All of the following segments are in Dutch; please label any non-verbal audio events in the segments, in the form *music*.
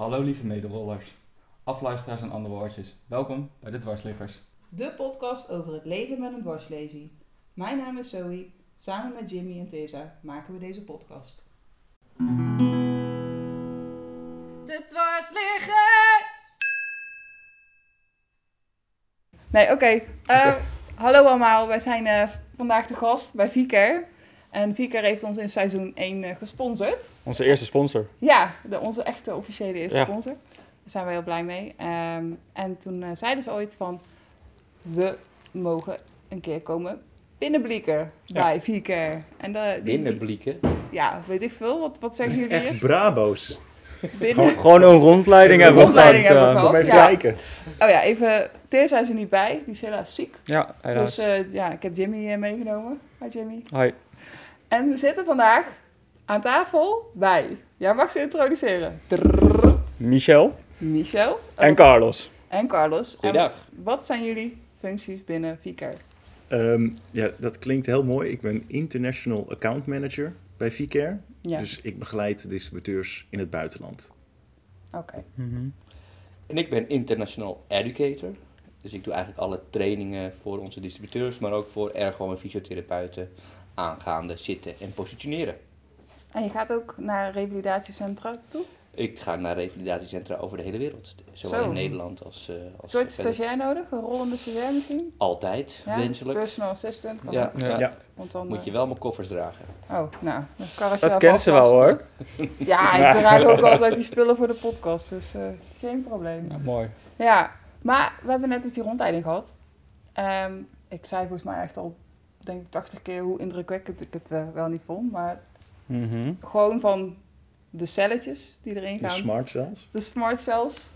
Hallo lieve mederollers, afluisteraars en andere woordjes. Welkom bij de Dwarsliggers. De podcast over het leven met een dwarslesie. Mijn naam is Zoe. Samen met Jimmy en Tessa maken we deze podcast. De dwarsliggers! Nee, oké. Eh, hallo allemaal. Wij zijn eh, vandaag de gast bij Viker. En Viker heeft ons in seizoen 1 eh, gesponsord. Onze eerste sponsor. Ja, de, onze echte officiële eerste Ja. sponsor. Daar zijn wij heel blij mee. Ehm, en toen eh, zeiden ze ooit van... We mogen een keer komen binnenblikken Ja. bij Viker. En de, die- die- Binnenblikken. Ja, weet ik veel. Wat, wat zeggen jullie hier? Echt Brabo's. Binnen... Gewoon, een rondleiding hebben we rondleiding gehad, hebben we eh, gehad. Kom even ja. kijken. Oh ja, even... Teers is er niet bij. Die is helaas ziek. Ja, helaas. Dus eh, ja, ik heb Jimmy eh, meegenomen. Hi Jimmy. Hoi. En we zitten vandaag aan tafel bij... Jij mag ze introduceren. Michel Michel. en Carlos. En Carlos. Goeiedag. En wat zijn jullie functies binnen Viker? Ehm, ja, dat klinkt heel mooi. Ik ben International Account Manager bij Vicare. Ja, Dus ik begeleid distributeurs in het buitenland. oké. Mhm. En ik ben international educator. Dus ik doe eigenlijk alle trainingen voor onze distributeurs, maar ook voor ergo- en fysiotherapeuten aangaande zitten en positioneren. En je gaat ook naar revalidatiecentra toe? Ik ga naar revalidatiecentra over de hele wereld. Zowel Zo. in Nederland als, eh als een stagiair nodig? Een rollende stagiair misschien? Altijd, Ja? wenselijk. Personal assistant? kan Ja, ja. Ja. Want dan, moet je eh, wel mijn koffers dragen. Oh, nou. Dat kennen ze wel hoor. Ja, *laughs* ik draag ook altijd die spullen voor de podcast. Dus eh, geen probleem. Ja, mooi. Ja, maar we hebben net dus die rondleiding gehad. Ehm, ik zei volgens mij echt al, denk ik, 80 keer hoe indrukwekkend ik het eh, wel niet vond. Maar Mhm. gewoon van de celletjes die erin De gaan, smart cells. de smart cells,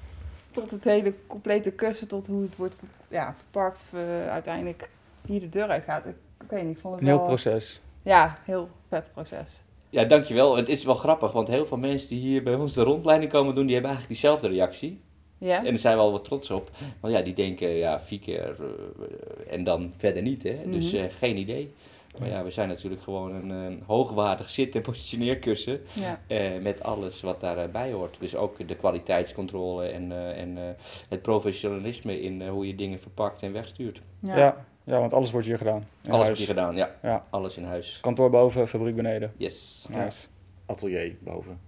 tot het hele complete kussen, tot hoe het wordt ja, verpakt, ver- uiteindelijk hier de deur uit gaat. Ik, ik weet niet, ik vond het Een heel wel... proces. Ja, heel vet proces. Ja, dankjewel. Het is wel grappig, want heel veel mensen die hier bij ons de rondleiding komen doen, die hebben eigenlijk diezelfde reactie. Ja? En daar zijn we al wat trots op. Want ja, die denken, ja, vier keer eh, en dan verder niet, hè. Dus Mhm. eh, geen idee. Maar ja, we zijn natuurlijk gewoon een eh, hoogwaardig zit- en positioneerkussen. Ja. eh, met alles wat daarbij hoort. Dus ook de kwaliteitscontrole en, eh, en eh, het professionalisme in hoe je dingen verpakt en wegstuurt. Ja. Ja. ja, want alles wordt hier gedaan. In alles heb je gedaan, ja. Ja. Alles in huis. Kantoor boven, fabriek beneden. Yes. Ja. Nice. Atelier boven.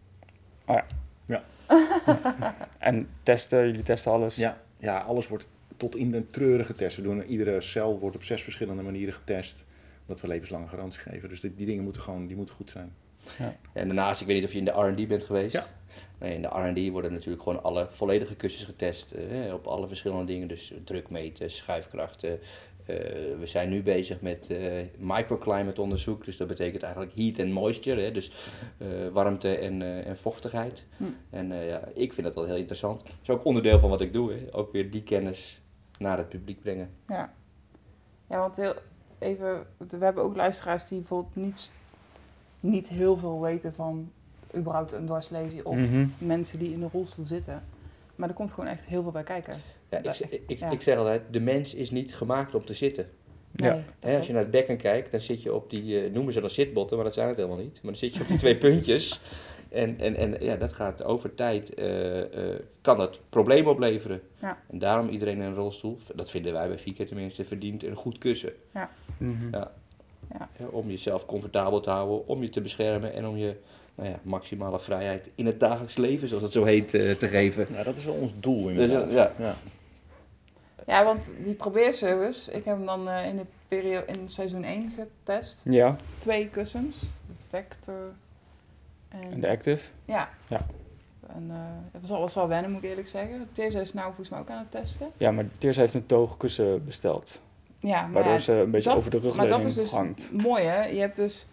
*laughs* En testen, jullie testen alles. Ja, ja, alles wordt tot in de treuren getest. We doen, iedere cel wordt op zes verschillende manieren getest. Omdat we levenslange garantie geven. Dus die, die dingen moeten gewoon die moeten goed zijn. En daarnaast, ik weet niet of je in de R&D bent geweest. Ja. Nee, in de R&D worden natuurlijk gewoon alle volledige kussens getest. eh, op alle verschillende dingen. Dus drukmeten, schuifkrachten. Eh, we zijn nu bezig met eh, microclimate onderzoek. Dus dat betekent eigenlijk heat en moisture. Hè, dus eh, warmte en, eh, en vochtigheid. Hm. En eh, ja, ik vind dat wel heel interessant. Dat is ook onderdeel van wat ik doe. Hè. Ook weer die kennis naar het publiek brengen. Ja, ja want heel, even, we hebben ook luisteraars die bijvoorbeeld niet, niet heel veel weten van überhaupt een dwarslesie of Mhm. mensen die in de rolstoel zitten. Maar er komt gewoon echt heel veel bij kijken. Ja, ik, ik, ik, Ja. ik zeg altijd, de mens is niet gemaakt om te zitten. Nee, Ja. als je naar het bekken kijkt, dan zit je op die, eh, noemen ze dan zitbotten, maar dat zijn het helemaal niet. Maar dan zit je op die twee *laughs* puntjes. En, en, en ja, dat gaat over tijd, eh, eh, kan dat problemen opleveren. Ja. En daarom iedereen in een rolstoel, dat vinden wij bij Fieke tenminste, verdient een goed kussen. Mhm. Ja. Ja. Om jezelf comfortabel te houden, om je te beschermen en om je nou ja, maximale vrijheid in het dagelijks leven, zoals het zo heet, eh, te geven. Nou, dat is wel ons doel Dus, inderdaad. eh, ja. ja. Ja, want die probeerservice, ik heb hem dan eh, in, de periode, in seizoen 1 getest. Ja, Twee kussens, de Vector en... en de active. Ja. Ja. En eh, het was al, was wel wennen, moet ik eerlijk zeggen. Teerza is nou volgens mij ook aan het testen. Ja, maar Teers heeft een toogkussen besteld. Ja, maar Waardoor ja, ze een beetje dat- over de Maar rugleuning dat is dus hangt. mooi, hè? Je hebt dus...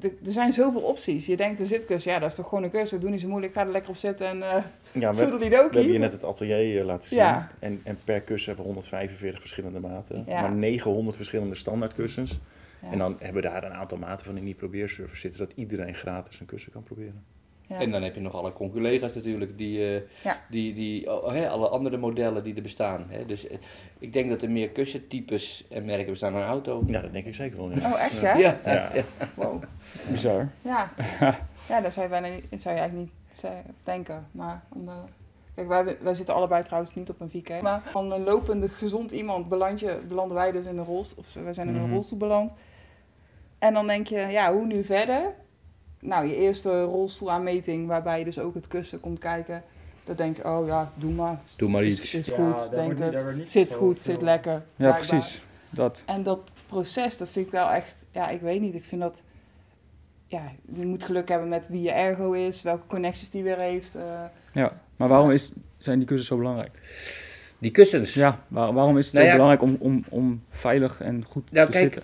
Er zijn zoveel opties. Je denkt een zitkussen, ja, dat is toch gewoon een kussen. Doe niet zo moeilijk, ga er lekker op zitten en uh, Ja, we, we hebben je net het atelier eh, laten zien. Ja. En, en per kussen hebben we 145 verschillende maten. Ja. Maar 900 verschillende standaardkussens. Ja. En dan hebben we daar een aantal maten van in die probeerservice zitten. Dat iedereen gratis een kussen kan proberen. Ja. En dan heb je nog alle conculega's natuurlijk, die, eh, Ja. die, die oh, hè, alle andere modellen die er bestaan. Hè. Dus eh, ik denk dat er meer kussentypes en merken bestaan dan een auto. Ja, dat denk ik zeker wel. Ja. Oh, echt, ja? Ja, Ja. ja. Wow. Bizar. Ja. *laughs* ja, dat zou je bijna niet, dat zou je eigenlijk niet denken. Maar om, kijk, wij, wij zitten allebei trouwens niet op een VK. Maar van een lopende, gezond iemand beland je, belanden wij dus in een rolstoel. Of wij zijn in een Mhm. rolstoel beland. En dan denk je, ja, hoe nu verder? Nou, je eerste rolstoelaanmeting, waarbij je dus ook het kussen komt kijken. Dan denk je, oh ja, doe maar. Doe maar Is- iets. Is, Ja, goed, denk niet Zit goed, veel- zit lekker. Ja, blijkbaar. precies. Dat. En dat proces, dat vind ik wel echt, ja, ik weet niet. Ik vind dat, ja, je moet geluk hebben met wie je ergo is, welke connecties die weer heeft. eh. Ja, maar waarom is, zijn die kussens zo belangrijk? Die kussens. Ja, waar- waarom is het Nou zo ja, belangrijk om, om, om veilig en goed Nou, te kijk, zitten?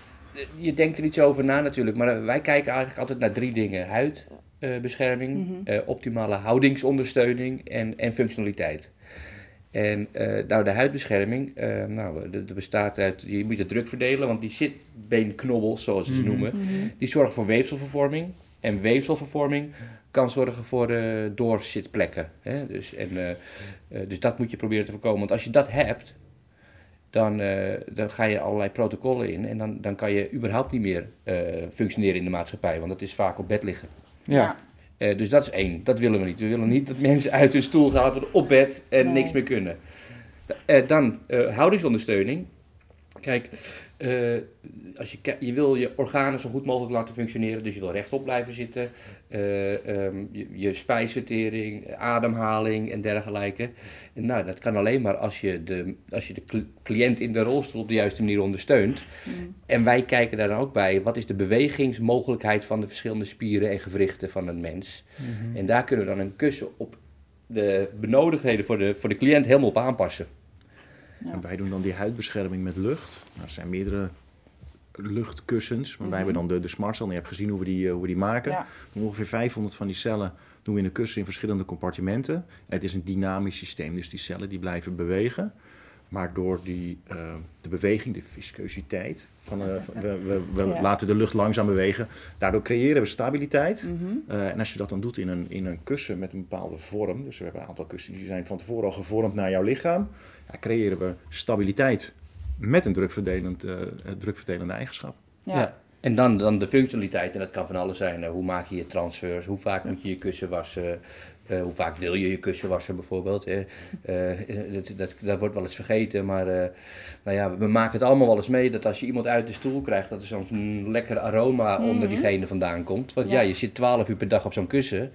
Je denkt er iets over na natuurlijk, maar eh, wij kijken eigenlijk altijd naar drie dingen. Huidbescherming, Mhm. eh, optimale houdingsondersteuning en, en functionaliteit. En eh, nou, de huidbescherming, eh, nou, dat dat bestaat uit, je moet de druk verdelen, want die zitbeenknobbels, zoals ze ze Mhm. noemen, die zorgen voor weefselvervorming. En weefselvervorming kan zorgen voor eh, doorzitplekken. Hè? Dus, en, eh, eh, dus dat moet je proberen te voorkomen. Want als je dat hebt, dan, eh, dan ga je allerlei protocollen in. En dan, dan kan je überhaupt niet meer eh, functioneren in de maatschappij. Want dat is vaak op bed liggen. Ja. Eh, dus dat is één. Dat willen we niet. We willen niet dat mensen uit hun stoel gehaald worden op bed en Nee. niks meer kunnen. Eh, dan eh, houdingsondersteuning. Kijk, eh, als je, je wil je organen zo goed mogelijk laten functioneren. Dus je wil rechtop blijven zitten. eh, ehm, je, je spijsvertering, ademhaling en dergelijke. En nou, dat kan alleen maar als je de, als je de cl- cliënt in de rolstoel op de juiste manier ondersteunt. Mm. En wij kijken daar dan ook bij, wat is de bewegingsmogelijkheid van de verschillende spieren en gewrichten van een mens. Mhm. En daar kunnen we dan een kussen op de benodigdheden voor de, voor de cliënt helemaal op aanpassen. Ja. En wij doen dan die huidbescherming met lucht. Nou, er zijn meerdere luchtkussens, maar wij Mhm. hebben dan de, de smart cell. En je hebt gezien hoe we die, eh, hoe we die maken. Ja. Ongeveer 500 van die cellen doen we in een kussen in verschillende compartimenten. En het is een dynamisch systeem, dus die cellen die blijven bewegen. Maar door die, eh, de beweging, de viscositeit, van, eh, we, we, we Ja. laten de lucht langzaam bewegen. Daardoor creëren we stabiliteit. Mhm. En als je dat dan doet in een, in een kussen met een bepaalde vorm, dus we hebben een aantal kussens die zijn van tevoren al gevormd naar jouw lichaam, ja, creëren we stabiliteit met een drukverdelend, eh, eh, drukverdelende eigenschap. Ja. En dan, dan de functionaliteit, en dat kan van alles zijn. eh, hoe maak je je transfers, hoe vaak moet je je kussen wassen, eh, hoe vaak wil je je kussen wassen bijvoorbeeld. hè. Eh, dat, dat, dat wordt wel eens vergeten, maar eh, nou ja, we maken het allemaal wel eens mee dat als je iemand uit de stoel krijgt, dat er zo'n lekker aroma onder Mhm. diegene vandaan komt. Want ja, Ja. je zit 12 uur per dag op zo'n kussen.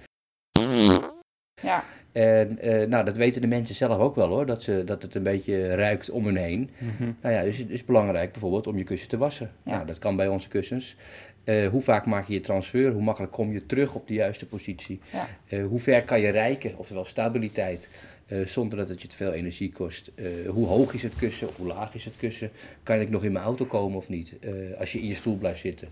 Ja. En eh, nou, dat weten de mensen zelf ook wel hoor, dat, ze, dat het een beetje ruikt om hen heen. Mhm. Nou ja, dus het is belangrijk bijvoorbeeld om je kussen te wassen. Ja. Nou, dat kan bij onze kussens. Eh, hoe vaak maak je je transfer? Hoe makkelijk kom je terug op de juiste positie? Ja. Eh, hoe ver kan je rijken? Oftewel stabiliteit. zonder dat het je te veel energie kost. Hoe hoog is het kussen of hoe laag is het kussen? Kan ik nog in mijn auto komen of niet? Als je in je stoel blijft zitten.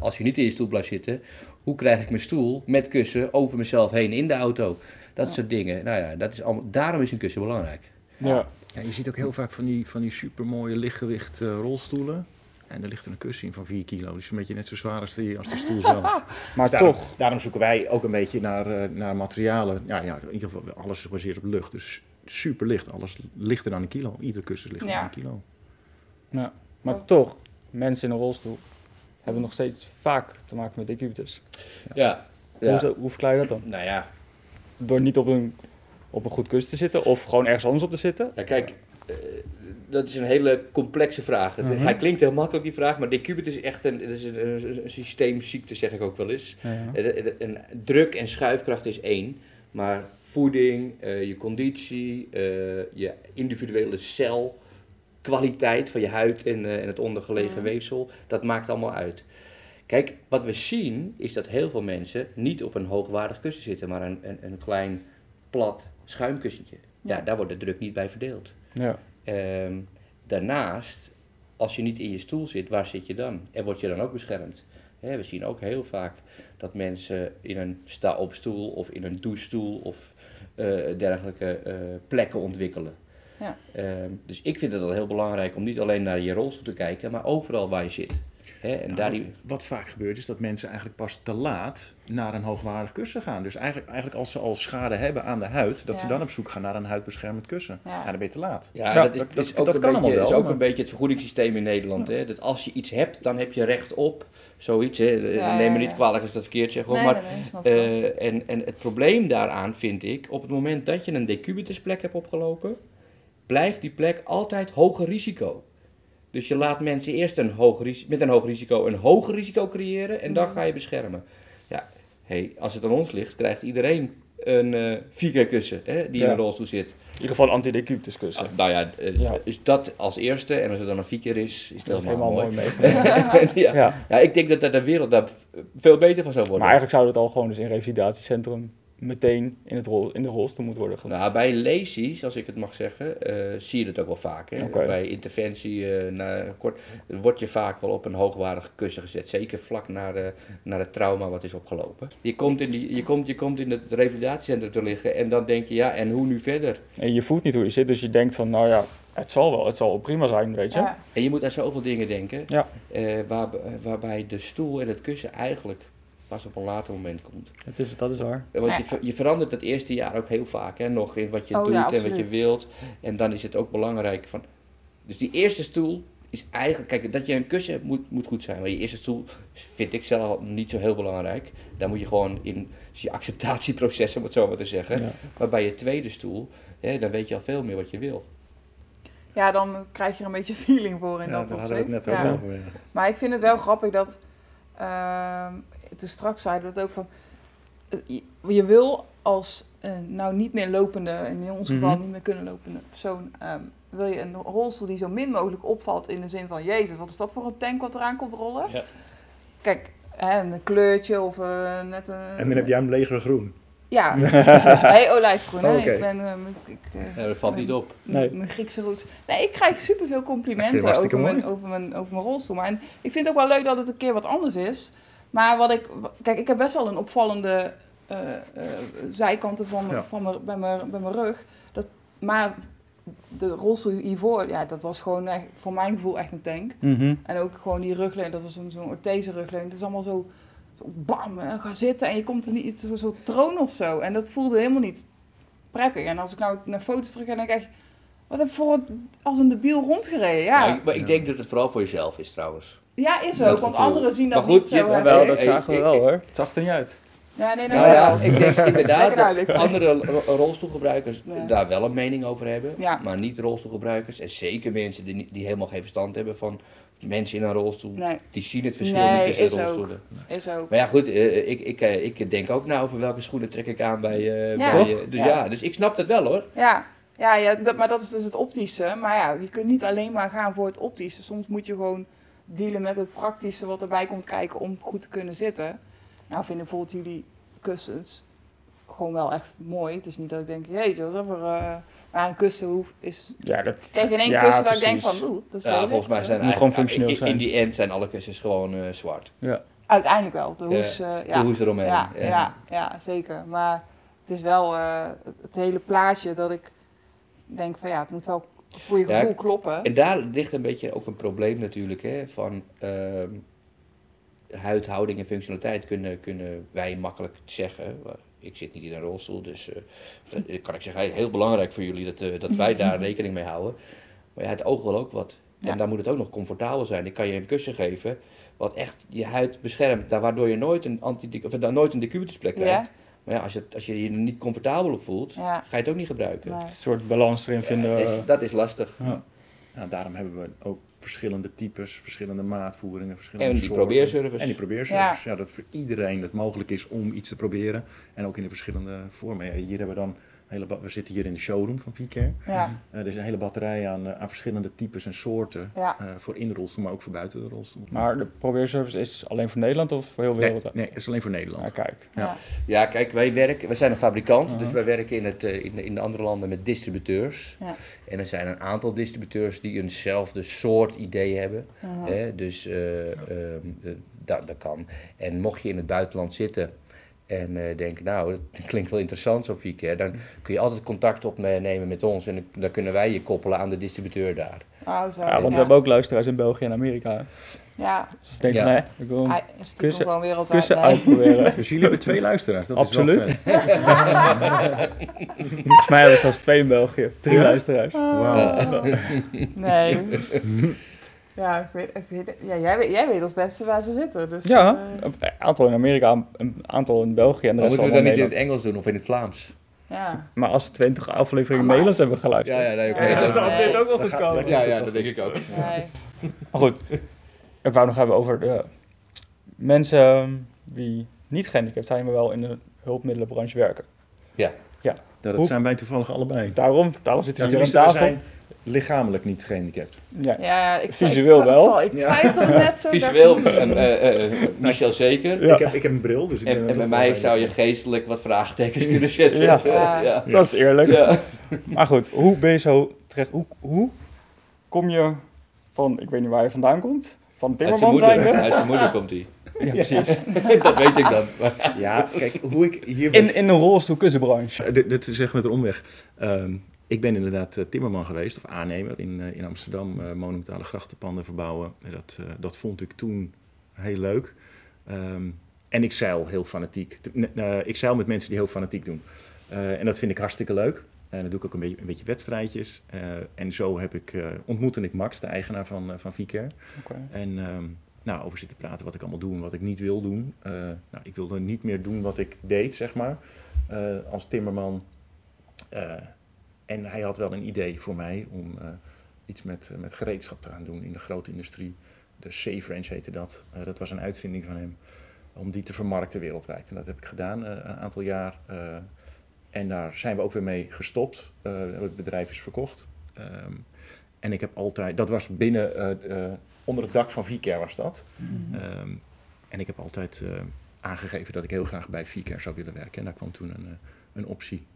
Als je niet in je stoel blijft zitten, hoe krijg ik mijn stoel met kussen over mezelf heen in de auto? Dat Ja. soort dingen. Nou ja, dat is allemaal, daarom is een kussen belangrijk. Ja. Ja, je ziet ook heel vaak van die, van die supermooie lichtgewicht eh, rolstoelen. En er ligt er een kussen in van 4 kilo. Dus een beetje net zo zwaar als, die, als de stoel zelf. *laughs* Maar Daarom- toch, Daarom zoeken wij ook een beetje naar, eh, naar materialen. Ja, ja, in ieder geval alles is gebaseerd op lucht. Dus super licht. Alles lichter dan een kilo. Iedere kussen Ja. dan een kilo. maar toch, mensen in een rolstoel hebben nog steeds vaak te maken met decubitus. Ja, Hoe, zo- hoe verklaar je dat dan? nou ja, Door niet op een, op een goed kussen te zitten of gewoon ergens anders op te zitten? Ja, kijk, eh, dat is een hele complexe vraag. Het, Mhm. Hij klinkt heel makkelijk, die vraag, maar decubitus is echt een, het is een, een, een systeemziekte, zeg ik ook wel eens. Ja, ja. Eh, eh, Een druk en schuifkracht is één, maar voeding, eh, je conditie, eh, je individuele celkwaliteit van je huid en, eh, en het ondergelegen weefsel, dat maakt allemaal uit. Kijk, wat we zien is dat heel veel mensen niet op een hoogwaardig kussen zitten, maar een, een, een klein plat schuimkussentje. Ja, Ja. daar wordt de druk niet bij verdeeld. Ja. Ehm, daarnaast, als je niet in je stoel zit, waar zit je dan? En word je dan ook beschermd? Hè, we zien ook heel vaak dat mensen in een sta-op-stoel of in een douchestoel of eh, dergelijke eh, plekken ontwikkelen. Ja. Ehm, dus ik vind het al heel belangrijk om niet alleen naar je rolstoel te kijken, maar overal waar je zit. Hè, en Nou, daar die, Wat vaak gebeurt is dat mensen eigenlijk pas te laat naar een hoogwaardig kussen gaan. Dus eigenlijk, eigenlijk als ze al schade hebben aan de huid, dat ze dan op zoek gaan naar een huidbeschermend kussen. Ja. Ja, dan ben je te laat. Ja, Ja, dat, is, dat- is dat- ook, dat een, kan allemaal beetje, is wel, ook maar- een beetje het vergoedingssysteem in Nederland. Hè? Dat als je iets hebt, dan heb je recht op zoiets. Hè? Ja, Neem me niet kwalijk als ik dat verkeerd zeg. Hoor. Nee, maar, nee, nee, wel. eh, en, en het probleem daaraan vind ik, op het moment dat je een decubitusplek hebt opgelopen, blijft die plek altijd hoger risico. Dus je laat mensen eerst een hoog met een hoog risico een hoger risico creëren en dan Mhm. ga je beschermen. Ja, hey, als het aan ons ligt, krijgt iedereen een keer kussen hè, die in een rolstoel zit. In ieder geval een anti-decubitus kussen. Ah, nou ja, Ja. dus dat als eerste. En als het dan een vier keer is, is dat is helemaal, mooi. mooi *laughs* meegenomen. ja. ja. ja, ik denk dat dat de wereld daar veel beter van zou worden. Maar eigenlijk zou het al gewoon dus in revalidatiecentrum meteen in, het rol, in de rolstoel moeten worden gedaan. Nou, bij lesies, als ik het mag zeggen, eh, zie je dat ook wel vaak. Hè? Bij interventie eh, na, kort, word je vaak wel op een hoogwaardig kussen gezet. Zeker vlak na, de, na het trauma wat is opgelopen. Je komt, in die, je, komt, je komt in het revalidatiecentrum te liggen en dan denk je, ja, en hoe nu verder? En je voelt niet hoe je zit, dus je denkt van, nou ja, het zal wel, het zal wel prima zijn, weet je. Ja. En je moet aan zoveel dingen denken, Ja. eh, waar, waarbij de stoel en het kussen eigenlijk pas op een later moment komt. Het is, dat is waar. Want je, ver- je verandert het eerste jaar ook heel vaak, hè, nog in wat je Oh doet ja, en wat je wilt. En dan is het ook belangrijk van. Dus die eerste stoel is eigenlijk, kijk, dat je een kussen hebt moet, moet goed zijn. Maar je eerste stoel vind ik zelf niet zo heel belangrijk. Daar moet je gewoon in je acceptatieproces, om het zo maar te zeggen. Ja. Maar bij je tweede stoel, hè, dan weet je al veel meer wat je wil. ja, dan krijg je er een beetje feeling voor in Ja, dat daar hadden we het opzicht. net Ja. ook over. ja. Maar ik vind het wel grappig dat, ehm toen straks zeiden we het ook van, eh, je, wil als eh, nou niet meer lopende, in ons geval Mhm. niet meer kunnen lopende persoon, ehm, wil je een rolstoel die zo min mogelijk opvalt in de zin van, jezus, wat is dat voor een tank wat eraan komt rollen? Ja. Kijk, hè, een kleurtje of eh, net een... En dan heb jij hem leger groen. Ja, *laughs* hey, olijfgroen, ik ben... ehm, ik, eh, Ja, dat valt niet op. Nee. mijn Griekse roots. Nee, ik krijg superveel complimenten over mijn, over, mijn, over mijn rolstoel. Maar en ik vind het ook wel leuk dat het een keer wat anders is. Maar wat ik... Kijk, ik heb best wel een opvallende eh, eh, zijkanten van, Ja. van mijn, bij, mijn, bij mijn rug. Dat, maar de rolstoel hiervoor, ja, dat was gewoon echt, voor mijn gevoel echt een tank. Mhm. En ook gewoon die rugleun, dat was zo'n zo'n orthese rugleun. Dat is allemaal zo, zo bam, en ga zitten en je komt er niet, zo, zo troon of zo. En dat voelde helemaal niet prettig. En als ik nou naar foto's terug ga, denk ik, wat heb ik voor als een debiel rondgereden? Ja, maar ik denk dat het vooral voor jezelf is trouwens. Is dat ook, want anderen zien dat Maar goed, niet zo heftig. Wel, dat ik- zagen we wel hoor. Het zag er niet uit. Ja, nee, nee, Nou ja, wel. ik denk *laughs* inderdaad dat andere ro- rolstoelgebruikers Ja. daar wel een mening over hebben, Ja. maar niet rolstoelgebruikers. En zeker mensen die, die helemaal geen verstand hebben van mensen in een rolstoel, Nee, die zien het verschil Nee, niet tussen is ook. rolstoelen. is ook. Maar ja, goed, eh, ik, ik, eh, ik denk ook na over welke schoenen trek ik aan bij. eh, Ja. eh, dus Ja. ja. dus ik snap dat wel hoor. Ja, ja, ja dat, maar dat is dus het optische. Maar ja, je kunt niet alleen maar gaan voor het optische. Soms moet je gewoon dealen met het praktische wat erbij komt kijken om goed te kunnen zitten. Nou vind ik bijvoorbeeld jullie kussens gewoon wel echt mooi. Het is niet dat ik denk, jeetje, wat is dat voor... eh, maar een kussen hoeft, is... Ja, dat, geen één Ja, kussen dat ik denk van, oeh, dat is Ja, wel volgens mij zijn. Moet gewoon functioneel in, in zijn. die end zijn alle kussens gewoon eh, zwart. ja. Uiteindelijk wel, de Ja, hoes, eh, De hoes eromheen. Ja, Ja. ja, ja, zeker. Maar het is wel eh, het, het hele plaatje dat ik denk van ja, het moet wel voor je Ja, gevoel kloppen. En daar ligt een beetje ook een probleem natuurlijk, hè, van ehm, huidhouding en functionaliteit kunnen, kunnen wij makkelijk zeggen. Ik zit niet in een rolstoel, dus eh, dat kan ik zeggen, heel belangrijk voor jullie dat, eh, dat wij daar *laughs* rekening mee houden. Maar ja, het oog wil ook wat. Ja. En dan moet het ook nog comfortabel zijn. Ik kan je een kussen geven wat echt je huid beschermt, daar waardoor je nooit een, anti of daar nooit een decubitusplek Ja. Maar ja, als je, als je je er niet comfortabel op voelt, Ja. ga je het ook niet gebruiken. Nee. Een soort balans erin vinden. Dat is, eh, dat is lastig. ja. Nou, daarom hebben we ook verschillende types, verschillende maatvoeringen, verschillende En die soorten. probeerservice. En die probeerservice. Ja. dat voor iedereen het mogelijk is om iets te proberen. En ook in de verschillende vormen. Ja, hier hebben we dan hele we zitten hier in de showroom van Picare. Ja, Eh, er is een hele batterij aan, eh, aan verschillende types en soorten. ja. eh, voor in de rolstoel, maar ook voor buiten de rolstoel. Maar de probeerservice is alleen voor Nederland of voor heel wereld? nee, het is alleen voor Nederland. Ja, kijk. Ja. kijk, wij werken, we zijn een fabrikant, dus wij werken in, het, eh, in, de, in de andere landen met distributeurs. Ja. En er zijn een aantal distributeurs die eenzelfde soort idee hebben. Uh-huh. Hè? Dus eh, ehm, eh, dat, dat kan. En mocht je in het buitenland zitten en eh, denken, nou, dat *laughs* klinkt wel interessant zo vier keer, dan kun je altijd contact opnemen met ons en dan kunnen wij je koppelen aan de distributeur daar. Oh, zo. Ja, want we ja. hebben ook luisteraars in België en Amerika. Ja, Dus ik denk, Ja. nee, ik wil kussen- gewoon wereldwijd. kussen nee. uitproberen. *laughs* Dus jullie hebben twee luisteraars. Dat Absoluut. Is wel vet. *laughs* Volgens mij hebben we zelfs twee in België. Drie Ja? luisteraars. Wauw. Nee. Ja, ik weet, ik weet, ja jij, weet, jij weet als beste waar ze zitten. Dus, Ja, eh, een aantal in Amerika, een aantal in België en de Maar rest moeten we dat niet in het. Engels doen of in het Vlaams? ja. Maar als ze 20 afleveringen Ah, maar- Nederlands hebben geluisterd. Ja, ja, nee. Ja, dat dan- dit ook wel goed komen. ja, ja, dat denk ik ook. Nee. Maar goed, ik wou nog hebben over de mensen die niet gehandicapt zijn, maar wel in de hulpmiddelenbranche werken. Ja. Ja, dat Hoe- zijn wij toevallig allebei. Daarom, daarom zitten we hier aan tafel. zijn lichamelijk niet gehandicapt. Ja. Ja, ik Visueel ik, wel. Ik twijfel net zo. *laughs* Visueel, en, eh, eh, Michel zeker. Ja. Ik, heb, ik heb een bril, dus ik ben En, en bij mij wel zou je geestelijk wat vraagtekens kunnen *laughs* zetten. *laughs* Ja. Ja. ja. Dat is eerlijk. Ja. Maar goed, hoe ben je zo terecht? Hoe, hoe kom je van, ik weet niet waar je vandaan komt, van timmerman zijn? uit zijn moeder komt hij. Ja, precies. *laughs* dat weet ik dan. Maar- Ja, kijk, hoe ik hier... In, in een rolstoelkussenbranche. Eh, Dit, dit is echt met een omweg. Ehm, ik ben inderdaad eh, timmerman geweest, of aannemer in, eh, in Amsterdam. eh, monumentale grachtenpanden verbouwen. En dat, eh, dat vond ik toen heel leuk. Ehm, en ik zeil heel fanatiek. Eh, ik zeil met mensen die heel fanatiek doen. Eh, en dat vind ik hartstikke leuk. En dan doe ik ook een beetje, een beetje wedstrijdjes. Eh, en zo heb ik, eh, ontmoette ik Max, de eigenaar van, van Vicair. En ehm, nou, over zitten praten wat ik allemaal doe en wat ik niet wil doen. Eh, nou, ik wilde niet meer doen wat ik deed, zeg maar, eh, als timmerman. Eh, en hij had wel een idee voor mij om iets met, met gereedschap te gaan doen in de grote industrie. De Safe Range heette dat. Dat was een uitvinding van hem om die te vermarkten wereldwijd. En dat heb ik gedaan een aantal jaar. en daar zijn we ook weer mee gestopt. Het bedrijf is verkocht. Ehm, en ik heb altijd, dat was binnen, onder het dak van Vicair was dat. Ehm, en ik heb altijd eh, aangegeven dat ik heel graag bij Vicair zou willen werken. En daar kwam toen een, eh, een optie.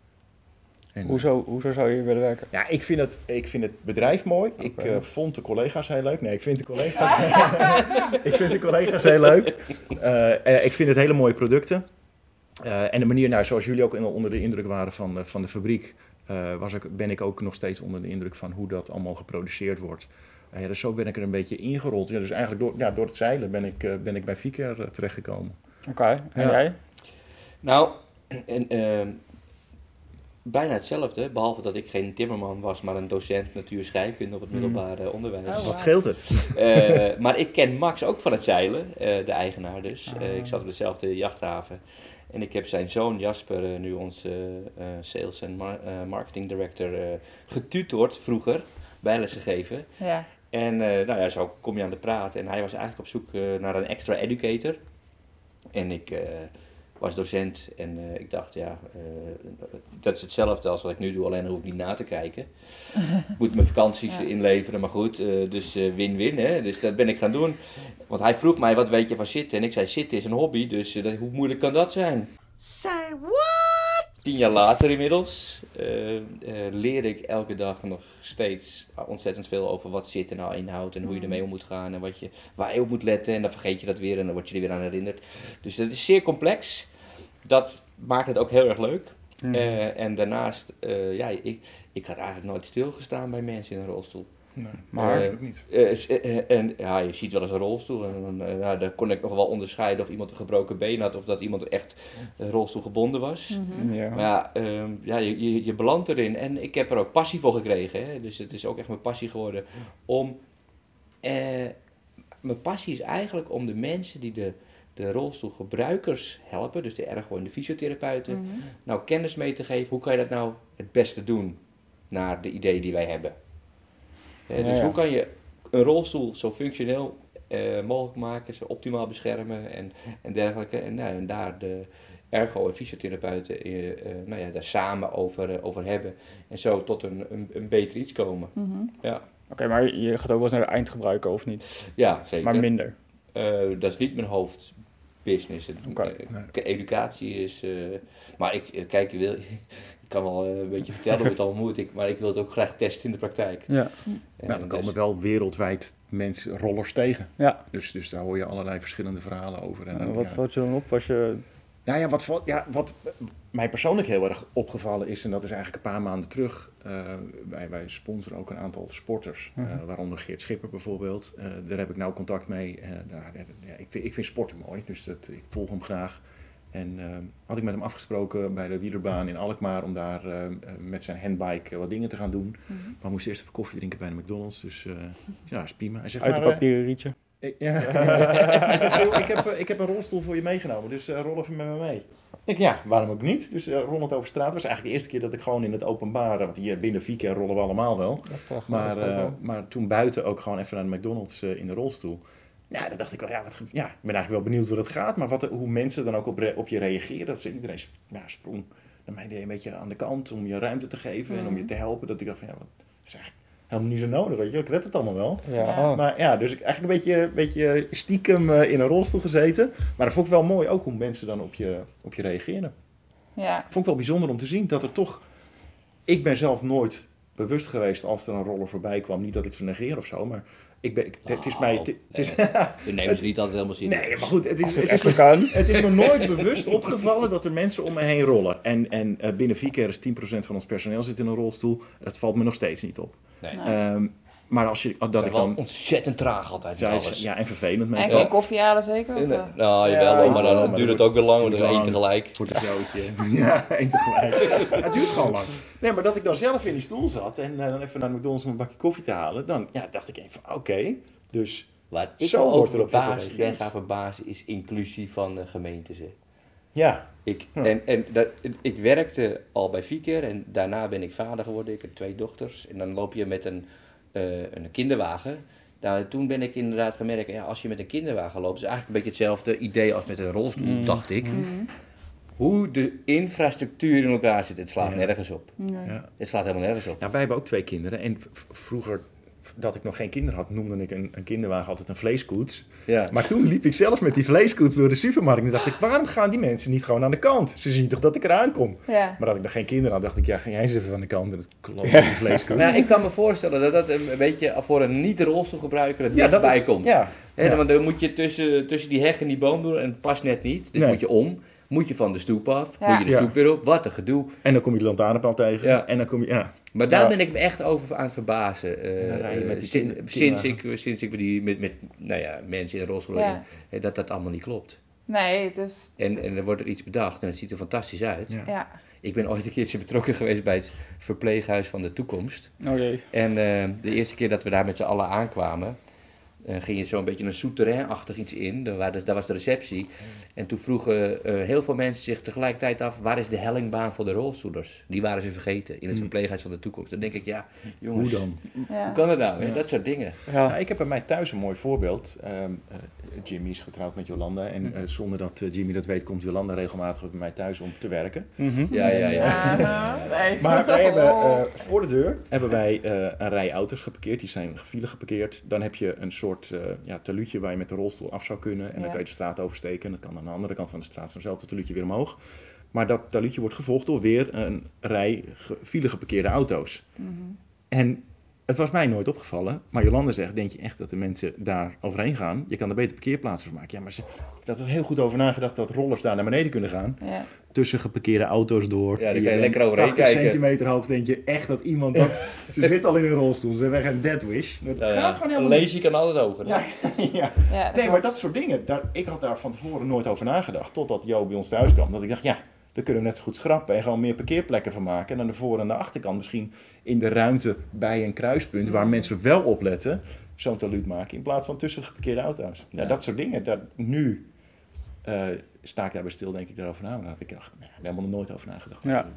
En, Hoezo, hoezo zou je hier willen werken? Ja, ik vind het, ik vind het bedrijf mooi. Ik eh, vond de collega's heel leuk. Nee, ik vind de collega's, *laughs* ik vind de collega's heel leuk. Ik vind het hele mooie producten. Eh, en de manier, nou, zoals jullie ook onder de indruk waren van, eh, van de fabriek, eh, was ik, ben ik ook nog steeds onder de indruk van hoe dat allemaal geproduceerd wordt. Ja, dus zo ben ik er een beetje ingerold. Ja, dus eigenlijk door, ja, door het zeilen ben ik, eh, ben ik bij Vicair eh, terechtgekomen. Oké, en Ja. jij? Nou, en, ehm, bijna hetzelfde, behalve dat ik geen timmerman was, maar een docent natuurscheikunde op het Mhm. middelbare onderwijs. Oh, Wat scheelt het? Eh, *laughs* maar ik ken Max ook van het zeilen, eh, de eigenaar dus. Eh, Ah. ik zat op dezelfde jachthaven. En ik heb zijn zoon Jasper, nu onze eh, sales en mar- eh, marketing director, eh, getutord vroeger, bijlessen gegeven. Ja. En eh, nou ja, zo kom je aan de praat. En hij was eigenlijk op zoek eh, naar een extra educator. En ik eh, was docent en ik dacht, ja, dat is hetzelfde als wat ik nu doe, alleen hoef ik niet na te kijken. Ik *laughs* moet mijn vakanties Ja. inleveren, maar goed, dus win-win, hè. Dus dat ben ik gaan doen. Want hij vroeg mij, wat weet je van zitten? En ik zei, zitten is een hobby, dus dat- hoe moeilijk kan dat zijn? Say what? Tien jaar later inmiddels eh, eh, leer ik elke dag nog steeds ontzettend veel over wat zitten nou inhoudt en hoe je ermee om moet gaan en wat je, waar je op moet letten. En dan vergeet je dat weer en dan word je er weer aan herinnerd. Dus dat is zeer complex. Dat maakt het ook heel erg leuk. Eh, en daarnaast, eh, ja, ik, ik had eigenlijk nooit stilgestaan bij mensen in een rolstoel. Nee, Maar- dat ook niet. Eh, eh, eh, en ja, je ziet wel eens een rolstoel. En dan, nou, daar kon ik nog wel onderscheiden of iemand een gebroken been had of dat iemand echt rolstoelgebonden was. Mhm. Ja. Maar ja, ehm, ja je, je, je belandt erin. En ik heb er ook passie voor gekregen. Hè? Dus het is ook echt mijn passie geworden om. eh, mijn passie is eigenlijk om de mensen die de, de rolstoelgebruikers helpen, dus de ergo en de fysiotherapeuten, Mhm. nou kennis mee te geven. Hoe kan je dat nou het beste doen naar de ideeën die wij hebben? Eh, dus hoe kan je een rolstoel zo functioneel eh, mogelijk maken, ze optimaal beschermen en, en dergelijke. En, nou, en daar de ergo en fysiotherapeuten eh, nou ja, daar samen over, over hebben. En zo tot een, een, een beter iets komen. Mhm. Ja, Oké, maar je gaat ook wel eens naar de eindgebruiker of niet? ja zeker. Maar minder. Dat is niet mijn hoofdbusiness. Educatie is. maar ik, kijk, je wil, *laughs* ik kan wel eh, een beetje vertellen hoe het allemaal moet, ik, maar ik wil het ook graag testen in de praktijk. Ja. En Nou, dan komen dus- wel wereldwijd mensen, rollers tegen. Ja. Dus, dus daar hoor je allerlei verschillende verhalen over. En, wat ja, valt je dan op als je Nou ja wat, ja, wat mij persoonlijk heel erg opgevallen is, en dat is eigenlijk een paar maanden terug. eh, wij, wij sponsoren ook een aantal sporters, eh, Mhm. waaronder Geert Schipper bijvoorbeeld. Eh, daar heb ik nou contact mee. Nou, ja, ik, vind, ik vind sporten mooi, dus dat, ik volg hem graag. En eh, had ik met hem afgesproken bij de wielerbaan in Alkmaar om daar eh, eh, met zijn handbike wat dingen te gaan doen. Mhm. Maar we moesten eerst even koffie drinken bij de McDonald's, dus eh, ja, is prima. Hij zegt, Uit een maar, eh, papieren rietje. ik, ja. *laughs* Hij zegt, "Joh, ik, heb, ik heb een rolstoel voor je meegenomen, dus eh, rol even met me mee. Ik, ja, waarom ook niet? Dus uh, rol het over straat. Het was eigenlijk de eerste keer dat ik gewoon in het openbaar, want hier binnen Vika rollen we allemaal wel. Dat, uh, Maar, uh, maar toen buiten ook gewoon even naar de McDonald's uh, in de rolstoel. Ja, dan dacht ik wel, ja, wat, ja, ik ben eigenlijk wel benieuwd hoe dat gaat. Maar wat, hoe mensen dan ook op, re, op je reageren. Dat ze iedereen ja, sprong naar mij idee een beetje aan de kant om je ruimte te geven mm. en om je te helpen. Dat ik dacht van, ja, wat is eigenlijk helemaal niet zo nodig, weet je. Ik red het allemaal wel. Ja. ja. Maar ja, dus ik eigenlijk een beetje, beetje stiekem uh, in een rolstoel gezeten. Maar dat vond ik wel mooi ook hoe mensen dan op je, op je reageren. Ja. Vond ik wel bijzonder om te zien dat er toch... Ik ben zelf nooit bewust geweest als er een roller voorbij kwam. Niet dat ik ze negeer of zo, maar ik ben, ik, het is mij... Het, het is, *laughs* We nemen ze niet altijd helemaal serieus. Nee, maar goed, het is, het, het, is me, het is me nooit *laughs* bewust opgevallen dat er mensen om me heen rollen. En, en uh, binnen vier keer is 10% van ons personeel zit in een rolstoel. Dat valt me nog steeds niet op. Nee. Um, maar als je... Dat ik dan, ontzettend traag altijd ja, alles. Ja, en vervelend meestal. En geen koffie halen zeker? Of? Nee, nou, jawel, ja, maar dan duurt het ook weer lang, want er is één tegelijk. Voor het zoutje. *laughs* ja, één tegelijk. het duurt gewoon lang. Nee, maar dat ik dan zelf in die stoel zat en uh, dan even naar McDonald's om een bakje koffie te halen, dan ja, dacht ik even, oké, okay, dus Waar ik zo over verbaasd ben gaan verbazen is inclusie van de gemeentes. Ja. Ik, ja. En, en dat, ik werkte al bij Viker en daarna ben ik vader geworden. Ik heb twee dochters. En dan loop je met een, uh, een kinderwagen. Nou, toen ben ik inderdaad gemerkt, ja, als je met een kinderwagen loopt, is eigenlijk een beetje hetzelfde idee als met een rolstoel, mm. dacht ik. Mm. Hoe de infrastructuur in elkaar zit, het slaat Ja. nergens op. Nee. Ja. Het slaat helemaal nergens op. Nou, wij hebben ook twee kinderen. En vroeger, dat ik nog geen kinderen had, noemde ik een, een kinderwagen altijd een vleeskoets. Ja. Maar toen liep ik zelf met die vleeskoets door de supermarkt. En dacht ik, waarom gaan die mensen niet gewoon aan de kant? Ze zien toch dat ik eraan kom? Ja. Maar dat ik nog geen kinderen had, dacht ik, ja, ga jij eens even aan de kant met het klopt die vleeskoets. Nou, ik kan me voorstellen dat dat een beetje voor een niet-rolstoelgebruiker het Ja, dat- komt. Ja. Want dan moet je tussen, tussen die heg en die boom door en het past net niet. Dus Nee. moet je om. Moet je van de stoep af. Ja. Moet je de Ja. stoep weer op. Wat een gedoe. En dan kom je de lantaarnpaal tegen. Ja. En dan kom je, ja. Maar daar Ja. ben ik me echt over aan het verbazen. eh, met kinder- sinds, ik, sinds ik die met, met nou ja, mensen in rolstoel dat dat allemaal niet klopt. Nee, is... En, en er wordt er iets bedacht en het ziet er fantastisch uit. Ja. Ja. Ik ben ooit een keertje betrokken geweest bij het verpleeghuis van de toekomst. Jee. En eh, de eerste keer dat we daar met z'n allen aankwamen, eh, ging je zo'n beetje een souterrain-achtig iets in. Daar, waren- daar was de receptie. En toen vroegen eh, heel veel mensen zich tegelijkertijd af, waar is de hellingbaan voor de rolstoelers? Die waren ze vergeten in het Hmm. verpleeghuis van de toekomst. Dan denk ik, ja, jongens, Hoe dan? Ja. hoe kan het nou? Ja. Dat soort dingen. Ja. Nou, ik heb bij mij thuis een mooi voorbeeld. Ehm, eh, Jimmy is getrouwd met Jolanda. En eh, zonder dat eh, Jimmy dat weet, komt Jolanda regelmatig bij mij thuis om te werken. Mhm. Ja, ja, ja. Nee. Maar wij hebben Oh. eh, voor de deur hebben wij eh, een rij auto's geparkeerd. Die zijn file geparkeerd. Dan heb je een soort eh ja, teluutje waar je met de rolstoel af zou kunnen. En dan kan je de straat oversteken. Dat kan aan de andere kant van de straat zo'nzelfde teluutje weer omhoog. Maar dat teluutje wordt gevolgd door weer een rij file geparkeerde auto's. Mhm. En het was mij nooit opgevallen. Maar Jolanda zegt, denk je echt dat de mensen daar overheen gaan? Je kan er beter parkeerplaatsen van maken. Ja, maar ze, dat er heel goed over nagedacht dat rollers daar naar beneden kunnen gaan. Ja. Tussen geparkeerde auto's door. Ja, daar kan je lekker overheen 80 kijken. centimeter hoog, denk je echt dat iemand... Dat, ze zit al in een rolstoel, ze hebben echt een dead wish. Dat Ja, ja. gaat gewoon helemaal leesje kan altijd over. *laughs* Ja, ja. Nee, maar dat soort dingen. Daar, ik had daar van tevoren nooit over nagedacht. Totdat Jo bij ons thuis kwam. Dat ik dacht, ja, daar kunnen we net zo goed schrappen. En gewoon meer parkeerplekken van maken. En aan de voor- en de achterkant misschien in de ruimte bij een kruispunt. Waar mensen wel opletten. Zo'n taluut maken. In plaats van tussen de geparkeerde auto's. Ja, Ja. dat soort dingen. Daar, nu eh, sta ik daarbij stil, denk ik, daarover na. Maar daar heb ik dacht, nee, daar heb ik helemaal nooit over nagedacht. Ja.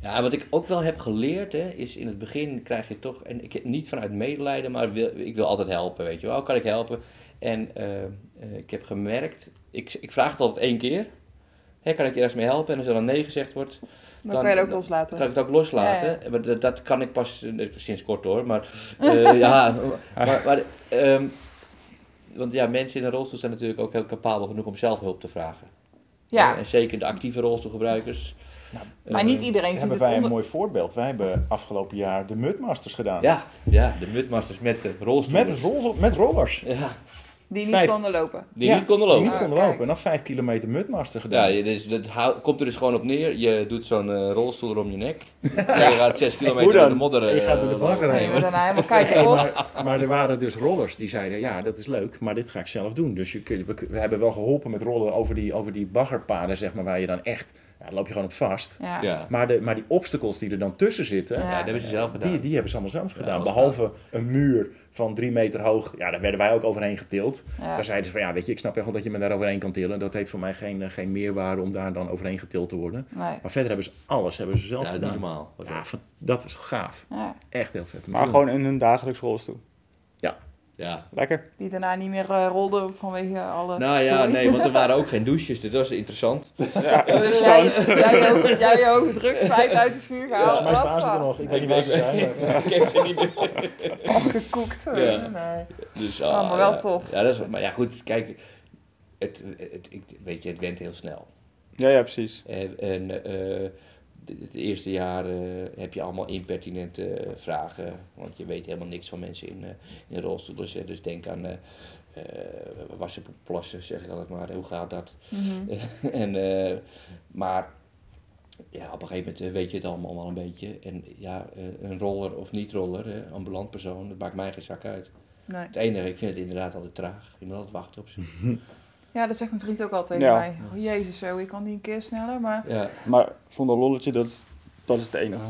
Ja, wat ik ook wel heb geleerd, hè, is in het begin krijg je toch, en ik, niet vanuit medelijden, maar wil, ik wil altijd helpen, weet je wel, kan ik helpen? En eh, eh, ik heb gemerkt, ik, ik vraag het altijd één keer, hè, kan ik je ergens mee helpen? En als er dan nee gezegd wordt, Dan kan je het ook loslaten. kan ik het ook loslaten. Ja, Maar dat, dat kan ik pas eh, sinds kort hoor, maar *laughs* eh, ja, maar, maar ehm, want ja, mensen in een rolstoel zijn natuurlijk ook heel capabel genoeg om zelf hulp te vragen. Ja, En zeker de actieve rolstoelgebruikers. maar Eh, niet iedereen ziet Hebben het wij een onder... mooi voorbeeld. Wij hebben afgelopen jaar de Mudmasters gedaan. Ja, ja, de Mudmasters met de rolstoelers. Met, rol, met rollers. Ja, Die niet Vijf- konden lopen. Die Ja, niet konden Die lopen. niet Ah, konden lopen. En dan vijf kilometer mudmaster Ja, gedaan. je- dus, dat hou- komt er dus gewoon op neer. Je doet zo'n eh, rolstoel om je nek. *laughs* En je gaat 6 kilometer Hoe dan? door de modder. En je gaat door de eh, bagger lopen. Nee, we daarna helemaal kijken rot. *laughs* Maar, maar er waren dus rollers die zeiden, ja, dat is leuk, maar dit ga ik zelf doen. Dus je, we, we hebben wel geholpen met rollen over die, over die baggerpaden, zeg maar, waar je dan echt, ja, daar loop je gewoon op vast. Ja. Ja. Maar, de, maar die obstacles die er dan tussen zitten, Ja. dat hebben ze zelf gedaan. die, die hebben ze allemaal zelf gedaan. Behalve een muur van drie meter hoog, ja, daar werden wij ook overheen getild. Ja. Daar zeiden ze van, ja, weet je, ik snap echt wel dat je me daar overheen kan tillen. Dat heeft voor mij geen, eh, geen meerwaarde om daar dan overheen getild te worden. Nee. Maar verder hebben ze alles hebben ze zelf gedaan. normaal. Ja, dat. was gaaf. Ja. Echt heel vet. Maar gewoon in hun dagelijks rolstoel. Ja. Lekker. Die daarna niet meer eh, rolde vanwege alle Nou ja, nee, want er waren ook *laughs* geen douches, dus dat was interessant. Ja, Dus jij, jij, je hoge, jij je hoge drugsfeit uit de schuur gehaald. Volgens mij staan ze Wat er nog. Ik weet niet waar ze zijn. *laughs* ik heb ze niet meer. Vastgekoekt. Ja. Nee. Dus, Ah, maar wel ja. tof. Ja, dat is, maar ja, goed, kijk, het, het, ik, weet je, het went heel snel. ja, ja, precies. En, en eh, het het eerste jaar eh, heb je allemaal impertinente vragen, want je weet helemaal niks van mensen in, eh in rolstoelers. hè. Dus denk aan eh eh, wassen, plassen, zeg ik altijd maar. Hoe gaat dat? Mhm. *laughs* en, eh, maar ja, op een gegeven moment weet je het allemaal wel een beetje. En ja, eh, een roller of niet roller, hè, ambulant persoon, dat maakt mij geen zak uit. Nee. Het enige, ik vind het inderdaad altijd traag. Je moet altijd wachten op ze. *laughs* Ja, dat zegt mijn vriend ook altijd tegen Ja. mij. Oh, jezus, zo, ik kan niet een keer sneller, maar... Ja. Maar zonder lolletje, dat is, dat is het enige.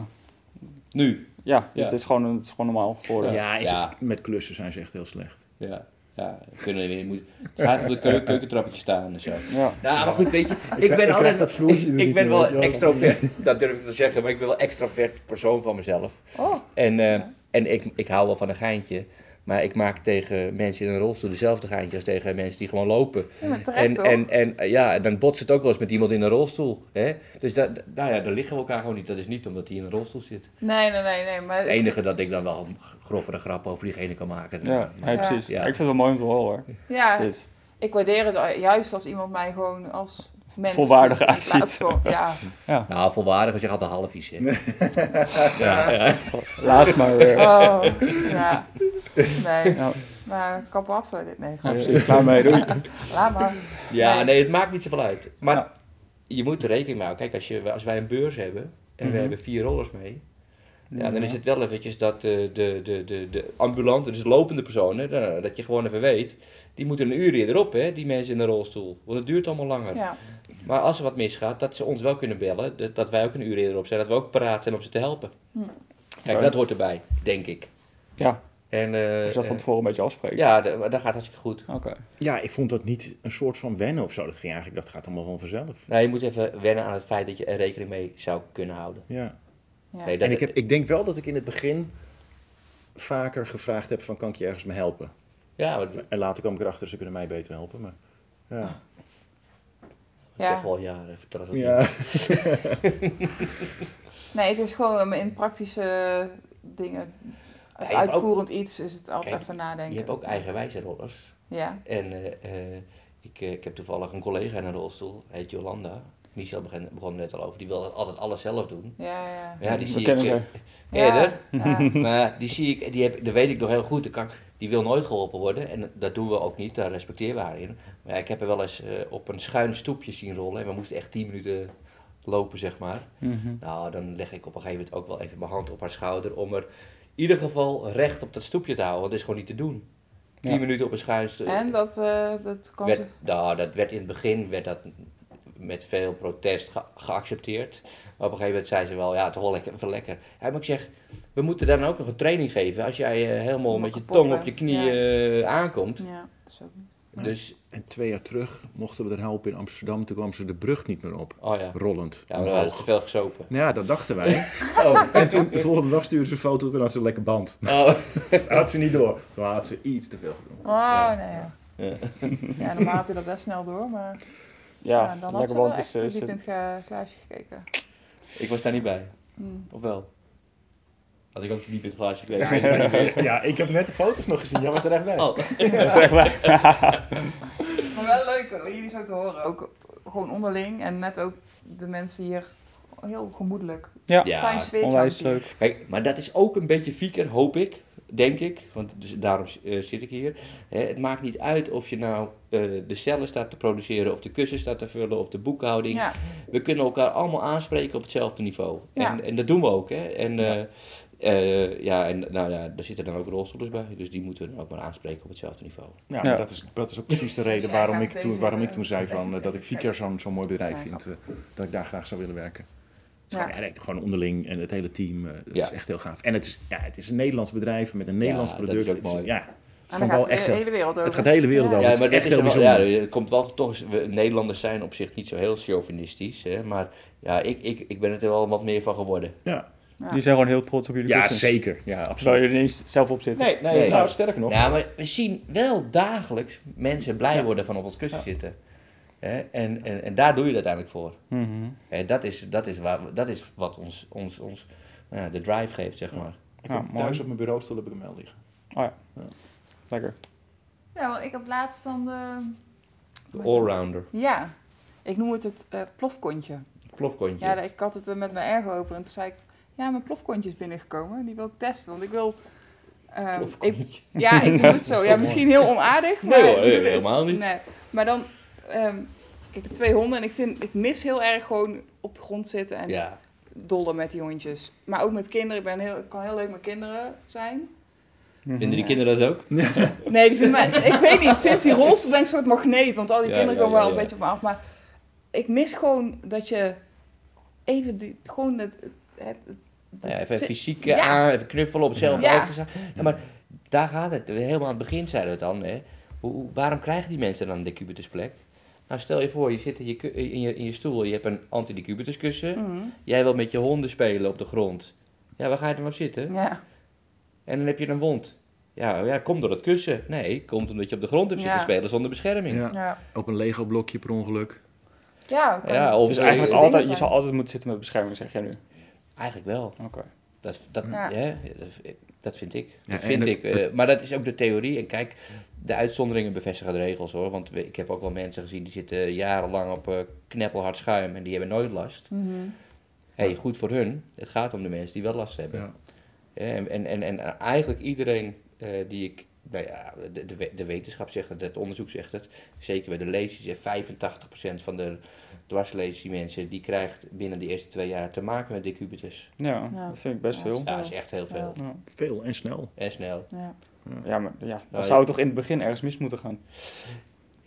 Nu? Ja, Ja. Het, is gewoon, het is gewoon normaal geworden. Ja, met klussen zijn ze echt heel slecht. Ja. Ja, kunnen we moet, gaat op de keu keukentrappetje staan en zo. Ja. Nou, maar goed, weet je, ik ben ik altijd... dat ik, ik ben wel. extrovert, dat durf ik te zeggen, maar ik ben wel extrovert persoon van mezelf. Oh, En, eh, en ik, ik hou wel van een geintje, maar ik maak tegen mensen in een rolstoel dezelfde geintje als tegen mensen die gewoon lopen. ja, terecht En, en, en ja, dan botst het ook wel eens met iemand in een rolstoel. Hè? Dus dat, nou ja, daar liggen we elkaar gewoon niet. Dat is niet omdat hij in een rolstoel zit. Nee, nee, nee, nee, maar... Het enige dat ik dan wel een grovere grap over diegene kan maken. Ja, Ja. precies. Ja. Ik vind het wel mooi om te horen. Ja, Dit. ik waardeer het juist als iemand mij gewoon als mens Volwaardig ziet, in aanziet. plaats van- Ja. Nou, volwaardig als je gaat een half is. Hè? ja, ja. Laat maar weer. Oh, ja. Nee. Ja. Maar kap af, eh, dit. Nee, Ja, precies. Klaar mee, doei. Laat maar. ja, Nee. nee, het maakt niet zoveel uit. Maar Ja. je moet er rekening mee houden. Kijk, als, je, als wij een beurs hebben en we Mhm. hebben vier rollers mee. Ja, dan is het wel eventjes dat de, de, de, de, de ambulante, dus de lopende personen, nou, dat je gewoon even weet, die moeten een uur eerder op, hè, die mensen in de rolstoel. Want het duurt allemaal langer. Ja. Maar als er wat misgaat, dat ze ons wel kunnen bellen, dat, dat wij ook een uur eerder op zijn, dat we ook paraat zijn om ze te helpen. Hm. Kijk, dat hoort erbij, denk ik. Ja, En, eh, dus dat van eh, tevoren een beetje afspreken. ja, dat, dat gaat hartstikke goed. Oké. Ja, ik vond dat niet een soort van wennen of zo. Dat ging eigenlijk, dat gaat allemaal van vanzelf. Nou, je moet even wennen aan het feit dat je er rekening mee zou kunnen houden. Ja. Ja. Nee, dat, En ik, heb, ik denk wel dat ik in het begin vaker gevraagd heb van, kan ik je ergens mee helpen? ja, maar, En later kwam ik erachter, ze kunnen mij beter helpen. Maar, ja. ik Ja. zeg wel jaren, vertel wat Ja. niet. *laughs* Nee, het is gewoon in praktische dingen. Het ook- uitvoerend iets is het altijd Kijk, even nadenken. Je hebt ook eigenwijze rollers. Ja. En eh, eh, ik, eh, ik heb toevallig een collega in een rolstoel, heet Jolanda. Michel begon, begon net al over, die wil altijd alles zelf doen. Ja, ja. Ja, die We zie ik eerder. Ja, ja. *laughs* Maar die zie ik, die, heb, dat weet ik nog heel goed. Kan, die wil nooit geholpen worden. En dat doen we ook niet, daar respecteren we haar in. Maar ja, ik heb haar wel eens eh, op een schuin stoepje zien rollen. En we moesten echt 10 minuten lopen, zeg maar. Mhm. Nou, dan leg ik op een gegeven moment ook wel even mijn hand op haar schouder. Om er ieder geval recht op dat stoepje te houden. Want dat is gewoon niet te doen. 10 Ja. minuten op een schuin stoepje. En dat, eh, dat kan werd, ze... nou, dat werd in het begin werd dat met veel protest ge- geaccepteerd. Maar op een gegeven moment zei ze wel, ja, toch wel lekker, even lekker. Ja, maar ik zeg, we moeten dan ook nog een training geven als jij eh, helemaal met je tong op je knieën eh, aankomt. Ja, dat is ook... Ja. Dus, En twee jaar terug mochten we er helpen in Amsterdam. Toen kwam ze de brug niet meer op. oh ja, Rollend. ja maar we te veel gesopen. Nou Ja, dat dachten wij. *laughs* Oh, En toen, de volgende dag stuurde ze een foto, toen had ze een lekker band. oh. Dat *laughs* had ze niet door. Toen had ze iets te veel gedaan. Oh, nee, ja. Ja. Ja, normaal heb je dat best snel door, maar Ja, ja, dan had ze wel band echt is... diep is in het ga- glaasje gekeken. ik was daar niet bij, Hm. of wel? Had ik ook niet het glaasje gekregen. Ja, ik heb net de foto's nog gezien. Jij was er echt bij. Oh. *laughs* dat is echt waar. *laughs* Maar wel leuk om jullie zo te horen, ook gewoon onderling en net ook de mensen hier heel gemoedelijk. Ja, Ja, Fijn sfeertje onwijs leuk. Kijk, maar dat is ook een beetje fieker, hoop ik. denk ik, want dus daarom eh, zit ik hier. Hè, het maakt niet uit of je nou eh, de cellen staat te produceren, of de kussen staat te vullen, of de boekhouding. Ja, We kunnen elkaar allemaal aanspreken op hetzelfde niveau. Ja. En, en dat doen we ook. Hè? En, ja. ja, en nou, ja, daar zitten dan ook rolstoelers bij, dus die moeten we dan ook maar aanspreken op hetzelfde niveau. Ja, Ja. Dat, is, dat is ook precies de reden waarom ik, toen, waarom ik toen zei van, eh, dat ik Viker zo'n zo'n mooi bedrijf Ja, vind. eh, dat ik daar graag zou willen werken. Het is Ja. gewoon, ja, gewoon onderling en het hele team. eh, dat Ja. is echt heel gaaf. En het is, ja, het is een Nederlands bedrijf met een Nederlands dat is product. ook Het is- mooi. ja, het wel gaat echt... de hele wereld over. Het gaat de hele wereld Ja. over. Ja, het maar is dat echt is heel er bijzonder. ja, het komt wel toch, eens- we, Nederlanders zijn op zich niet zo heel chauvinistisch, hè, maar ja, ik, ik, ik ben het er wel wat meer van geworden. Ja, Ja. Die zijn gewoon heel trots op jullie ja zeker. Ja, Terwijl absoluut. je er niet eens zelf op zit. Nee, nee, Nee. nou sterker nog. Ja, maar we zien wel dagelijks mensen blij Ja. worden van op ons kussen zitten. Hè, en, en, en daar doe je het uiteindelijk voor. Mhm. Hè, dat, is, dat, is waar, dat is wat ons, ons, ons nou ja, de drive geeft, zeg maar. Ik Ja, heb thuis op mijn bureaustoel heb ik hem wel liggen. Lekker. Ja, want ik heb laatst dan de... De allrounder, Ja, ik noem het het eh, plofkontje. plofkontje. Ja, ik had het er met mijn ergo over en toen zei ik... Ja, mijn plofkontje is binnengekomen. Die wil ik testen, want ik wil... ehm, ik, ja, ik doe het zo. *laughs* Ja, misschien heel onaardig, maar... Nee hoor, helemaal niet. Nee, maar dan... ehm, kijk, ik heb twee honden en ik, vind, ik mis heel erg gewoon op de grond zitten en Ja, dollen met die hondjes. Maar ook met kinderen. Ik, ben heel, ik kan heel leuk met kinderen zijn. Mhm. vinden die kinderen dat ook? *laughs* Nee, die vinden mij, ik weet niet. Sinds die rolstoel ben ik een soort magneet. Want al die Ja, kinderen ja, komen wel ja, een beetje op me af. Maar ik mis gewoon dat je even die, gewoon het, ja, even fysiek Ja. eh, aan, even knuffelen op hetzelfde Ja. Ja, maar daar gaat het. Helemaal aan het begin zeiden we het dan. Hè. Hoe, waarom krijgen die mensen dan een decubitusplek? Nou, stel je voor, je zit in je, in je, in je stoel, je hebt een antidecubitus kussen. Mhm. Jij wil met je honden spelen op de grond. Ja, waar ga je dan op zitten? Ja, En dan heb je een wond. Ja, ja, komt door het kussen. Nee, komt omdat je op de grond hebt zitten Ja. spelen zonder bescherming. Ja, ja. op een Lego blokje per ongeluk. Ja, Ja, of Dus eigenlijk altijd, je zal altijd moeten zitten met bescherming, zeg jij nu. Eigenlijk wel. Oké. Dat, dat, Ja. ja, dat, dat vind ik. Dat vind ik. eh, maar dat is ook de theorie. En kijk, de uitzonderingen bevestigen de regels hoor. Want ik heb ook wel mensen gezien die zitten jarenlang op eh, kneppelhard schuim en die hebben nooit last. Mhm. hey, goed voor hun. Het gaat om de mensen die wel last hebben. Ja. Ja, en, en, en, en eigenlijk iedereen eh, die ik. Nou ja, de, de, we- de wetenschap zegt het, het onderzoek zegt het. Zeker bij de leesies, 85% van de dwarslesie mensen die krijgt binnen de eerste twee jaar te maken met decubitus. Ja, Ja. dat vind ik best Ja, veel. Ja, dat is echt heel veel. Ja, Veel en snel. En snel. Ja. ja maar ja, dan Nou, zou het toch in het begin ergens mis moeten gaan.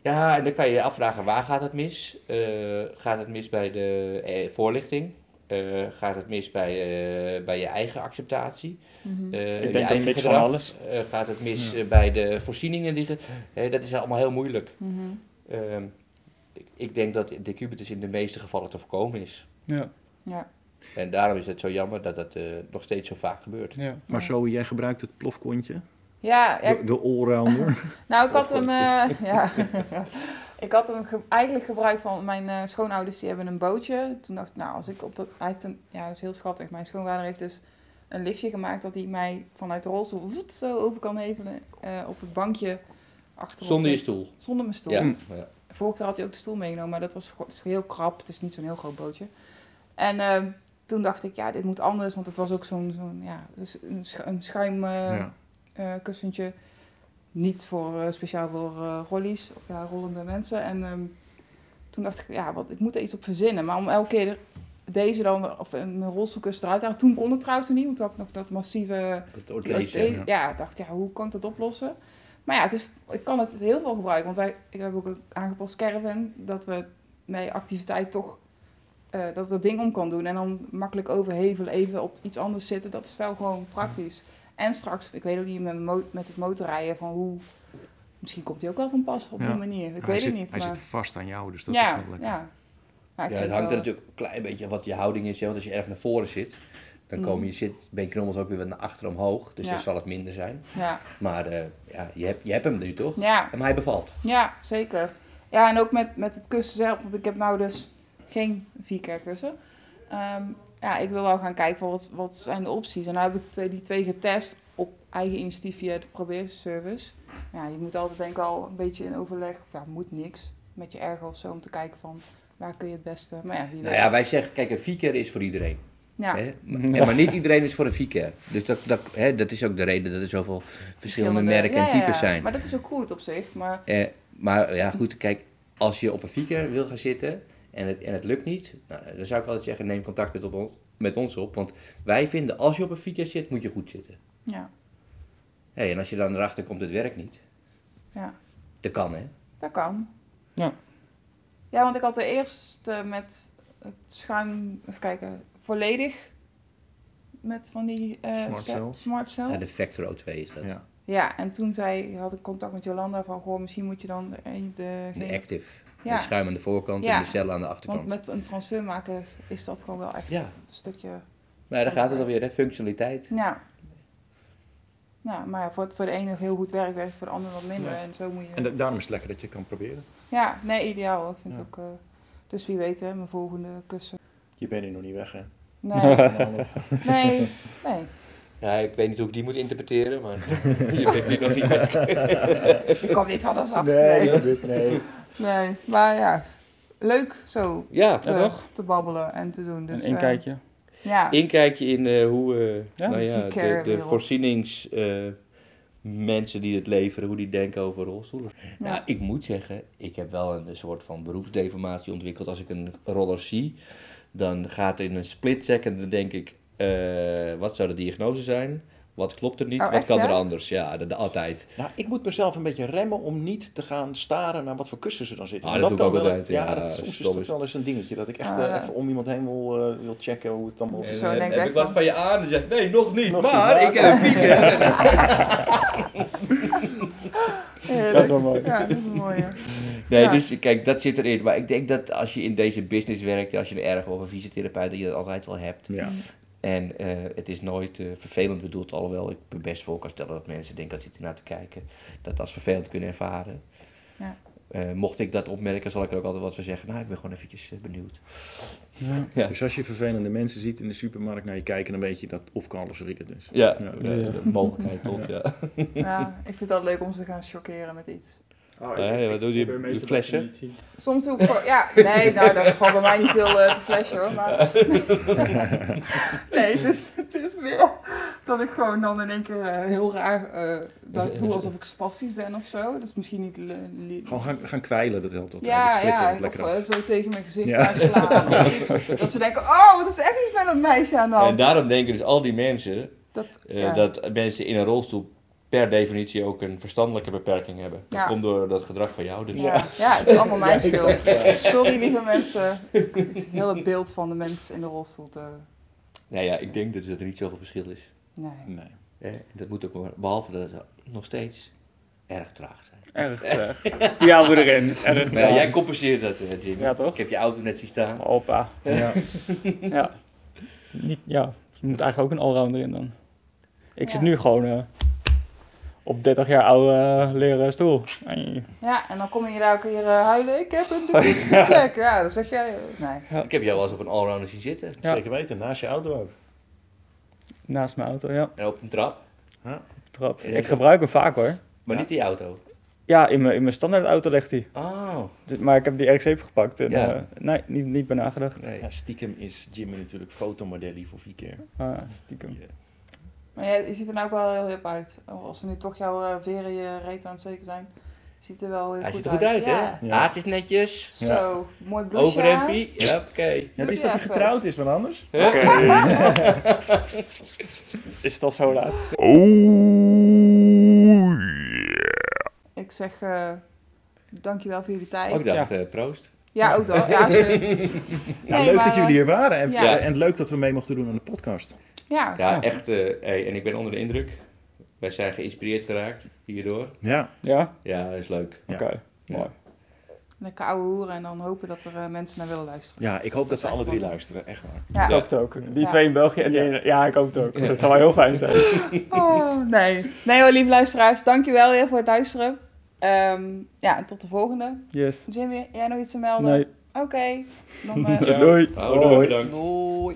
Ja, en dan kan je je afvragen waar gaat het mis? Eh, gaat het mis bij de eh, voorlichting? Eh, gaat het mis bij, eh, bij je eigen acceptatie? Mhm. Eh, je Ik denk een van alles. Eh, gaat het mis bij de voorzieningen? Die ge- eh, dat is allemaal heel moeilijk. Mhm. Ehm, ik, denk dat de cubitus in de meeste gevallen te voorkomen is. Ja, Ja. En daarom is het zo jammer dat dat eh, nog steeds zo vaak gebeurt. ja. Maar zo, jij gebruikt het plofkontje, Ja, ja, de, de allrounder. *laughs* nou ik had hem, eh, *laughs* ja, *laughs* ik had hem ge- eigenlijk gebruikt van mijn eh, schoonouders, die hebben een bootje. Toen dacht ik, nou als ik op dat, hij heeft een, ja dat is heel schattig, mijn schoonvader heeft dus een liftje gemaakt dat hij mij vanuit de rolstoel voet, zo over kan hevelen eh, op het bankje achterop. Zonder je stoel. Zonder mijn stoel. Ja. Mm. ja. Vorige keer had hij ook de stoel meegenomen, maar dat was gewoon- het is heel krap. Het is niet zo'n heel groot bootje. En eh, toen dacht ik, ja, dit moet anders, want het was ook zo'n, zo'n ja, dus een, schu- een schuim eh, ja. eh. Niet voor, speciaal voor rollies of ja, rollende mensen. En ehm, toen dacht ik, ja, wat, ik moet er iets op verzinnen. Maar om elke keer deze dan, of een rolstoelkussen eruit te halen. Toen kon het trouwens nog niet, want toen had ik nog dat massieve... Het ja. ja, ik dacht, ja, hoe kan ik dat oplossen? Maar ja, het is, ik kan het heel veel gebruiken. Want wij, ik heb ook een aangepast caravan, dat we met activiteit toch... eh, dat dat ding om kan doen en dan makkelijk overhevelen, even op iets anders zitten. Dat is wel gewoon praktisch. En straks, ik weet ook niet met, met het motorrijden van hoe... Misschien komt hij ook wel van pas op Ja. die manier. Ik hij weet zit, het niet. Hij maar... zit vast aan jou, dus dat ja, is wel lekker. ja. Ja, vind het hangt er natuurlijk een klein beetje wat je houding is. hè, Want als je erg naar voren zit, dan Mhm. komen je zit, benknommels ook weer wat naar achter omhoog. Dus Ja. dan zal het minder zijn. Ja, Maar eh, ja, je, hebt, je hebt hem nu toch? ja, En hij bevalt. ja, zeker. Ja, en ook met, met het kussen zelf. Want ik heb nou dus geen vierkeer kussen. Ehm, ja, ik wil wel gaan kijken van wat, wat zijn de opties. En nou heb ik twee, die twee getest op eigen initiatief via de probeerservice. Ja, je moet altijd denk ik wel een beetje in overleg. Of ja, moet niks. Met je ergo of zo om te kijken van waar kun je het beste. Maar ja, wie Nou ja, wij zeggen, kijk, een vierkeer is voor iedereen. Ja, Hè? *laughs* Maar, maar niet iedereen is voor een V-care. Dus dat, dat, hè, dat is ook de reden dat er zoveel verschillende merken ja, en types ja, zijn. Maar dat is ook goed op zich. Maar Eh, maar ja, goed, kijk, als je op een V-care wil gaan zitten en het, en het lukt niet, nou, dan zou ik altijd zeggen, neem contact met, op ons, met ons op. Want wij vinden, als je op een V-care zit, moet je goed zitten. ja, Hey, en als je dan erachter komt, het werkt niet. ja, Dat kan, hè? dat kan. Ja. Ja, want ik had de eerste met het schuim, even kijken, volledig met van die eh, Smart ce- cells. smart cells. Ja, de Vector O2 is dat. Ja. Ja, en toen zei, had ik contact met Jolanda van, goh, misschien moet je dan de, de, De Active. Ja. De schuim aan de voorkant Ja. en de cellen aan de want achterkant. met een transfer maken is dat gewoon wel echt Ja. een stukje, Maar daar gaat het alweer, hè? Functionaliteit. ja. Ja, maar voor, het, voor de ene heel goed werkt, werkt het voor de ander wat minder. Ja. En zo moet je... En da- daarom is het lekker dat je het kan proberen. Ja, nee, ideaal. Ik vind Ja. het ook... eh, dus wie weet, hè, mijn volgende kussen. Je bent hier nog niet weg, hè? Nee, *laughs* nee, nee. Ja, ik weet niet hoe ik die moet interpreteren, maar je *laughs* bent hier nog niet weg. Ik kom niet van ons af. Nee, Nee, dit- nee. nee. maar ja, leuk zo Ja, te, Ja, toch? te babbelen en te doen. Dus, een inkijkje. eh, ja, inkijkje in eh, hoe eh, Ja, nou de ja, de, de wereld. voorzienings eh, mensen die het leveren, hoe die denken over rolstoelen. Ja. Nou, ik moet zeggen, ik heb wel een soort van beroepsdeformatie ontwikkeld. Als ik een roller zie, dan gaat er in een split second, dan denk ik, eh, wat zou de diagnose zijn? Wat klopt er niet? Oh, wat echt, kan er ja? anders? Ja, dat, dat altijd. Nou, ik moet mezelf een beetje remmen om niet te gaan staren naar wat voor kussens er dan zitten. Ah, Want dat doe ik ook wel- altijd, Ja, ja, dat, soms is dat wel eens een dingetje. Dat ik echt Ah, eh, even om iemand heen wil, eh, wil checken hoe het allemaal En is. zo heb ik wat van- je aan en zeg nee, nog niet. Nog maar niet, ik heb een weekend. *laughs* *laughs* Heerlijk. Dat is wel mooi. Ja, dat is een mooie. Nee, Ja. dus kijk, dat zit erin. Maar ik denk dat als je in deze business werkt, als je een erg of een fysiotherapeut, dat je dat altijd wel hebt. Ja. En eh, het is nooit eh, vervelend bedoeld, alhoewel ik me best voor kan stellen dat mensen denken dat zitten naar te kijken, dat als vervelend kunnen ervaren. Ja. Eh, mocht ik dat opmerken, zal ik er ook altijd wat van zeggen. Nou, ik ben gewoon eventjes eh, benieuwd. *laughs* Ja. Dus als je vervelende mensen ziet in de supermarkt naar je kijken, dan weet je dat of Carlos of ik het is. Ja, Ja. de mogelijkheid tot, ja. Ja, ik vind het altijd leuk om ze te gaan chockeren met iets. Eh, wat doe je? De flessen? Soms doe ik gewoon, ja, nee, nou, daar valt bij mij niet veel eh, te flashen hoor, maar... *laughs* nee, het is, het is meer dat ik gewoon dan in één keer eh, heel raar eh, dat doe alsof ik spastisch ben of zo. Dat is misschien niet... Gewoon gaan, gaan kwijlen, dat helpt altijd. ja, dat ja, of zo tegen mijn gezicht Ja. gaan slaan. *laughs* Dat ze denken, oh, wat is echt iets met dat meisje aan de En daarom denken dus al die mensen Dat, eh, ja. dat mensen in een rolstoel per definitie ook een verstandelijke beperking hebben. Dat Ja. komt door dat gedrag van jou. Dus. Ja. ja, het is allemaal *laughs* mijn schuld. Sorry lieve mensen. Ik zit heel het beeld van de mens in de rolstoel te... Nou ja, ik denk dus dat er niet zoveel verschil is. Nee. Nee. Eh, dat moet ook behalve dat ze nog steeds erg traag zijn. Erg. Die houden we erin. Erg ja, traag. jij compenseert dat, eh, Jimmy. Ja, toch? Ik heb je auto net zien staan. Hoppa. Ja. Ja. Niet, ja, er moet eigenlijk ook een allrounder in dan. Ik zit Ja. nu gewoon eh, op 30 jaar oude eh, leren stoel. Ai. Ja, en dan kom je daar ook weer eh, huilen. Ik heb een *laughs* gesprek. Ja, dan zeg jij... eh, Nee. Ik heb jou wel eens op een allrounder zien zitten. Ja. Zeker weten, naast je auto ook. Naast mijn auto, ja. En op een trap. Trap. Ja. Ik gebruik hem vaak hoor. Maar Ja. niet die auto. Ja, in mijn, in mijn standaard auto ligt hij. Oh. Dus- Maar ik heb die RX-7 gepakt. En, Ja. eh, nee, niet, niet bij nagedacht. Nee. Ja, stiekem is Jimmy natuurlijk fotomodellie voor vier keer. Ah, stiekem. Maar jij, je ziet er nou ook wel heel hip uit. Als we nu toch jouw eh, veren je reet aan het steken zijn. Ziet er wel heel Hij goed ziet er goed uit, Ja. hè? Ja. Haartjes netjes. Zo, mooi blouseje aan. Overhempie. Ja, oké. Ja, wist Ja, dat hij getrouwd is, maar anders? *laughs* Is het al zo laat? Ik zeg eh dankjewel voor jullie tijd. Oh, ik dacht, eh, proost. Ja, ook wel. Ja, ze- *laughs* Nou, Nee, leuk maar, dat jullie hier waren en, ja. en leuk dat we mee mochten doen aan de podcast. Ja, Ja, echt. eh, hey, en ik ben onder de indruk. Wij zijn geïnspireerd geraakt hierdoor. Ja, Ja? Ja, dat is leuk. Ja. Oké, mooi. lekker ouwe hoeren en dan hopen dat er eh, mensen naar willen luisteren. ja, ik hoop dat ze alle drie luisteren, echt waar. Ja. Ik hoop het ook. Die Ja. twee in België en die ene- Ja, ik hoop het ook. Dat zou wel heel fijn zijn. *laughs* Oh, nee. Nee hoor, lieve luisteraars. Dankjewel weer voor het luisteren. Ehm, ja, en tot de volgende. Yes. Jimmy, jij nog iets te melden? Nee. Oké. Dan, eh, *laughs* Doei. Hoi. bedankt. doei.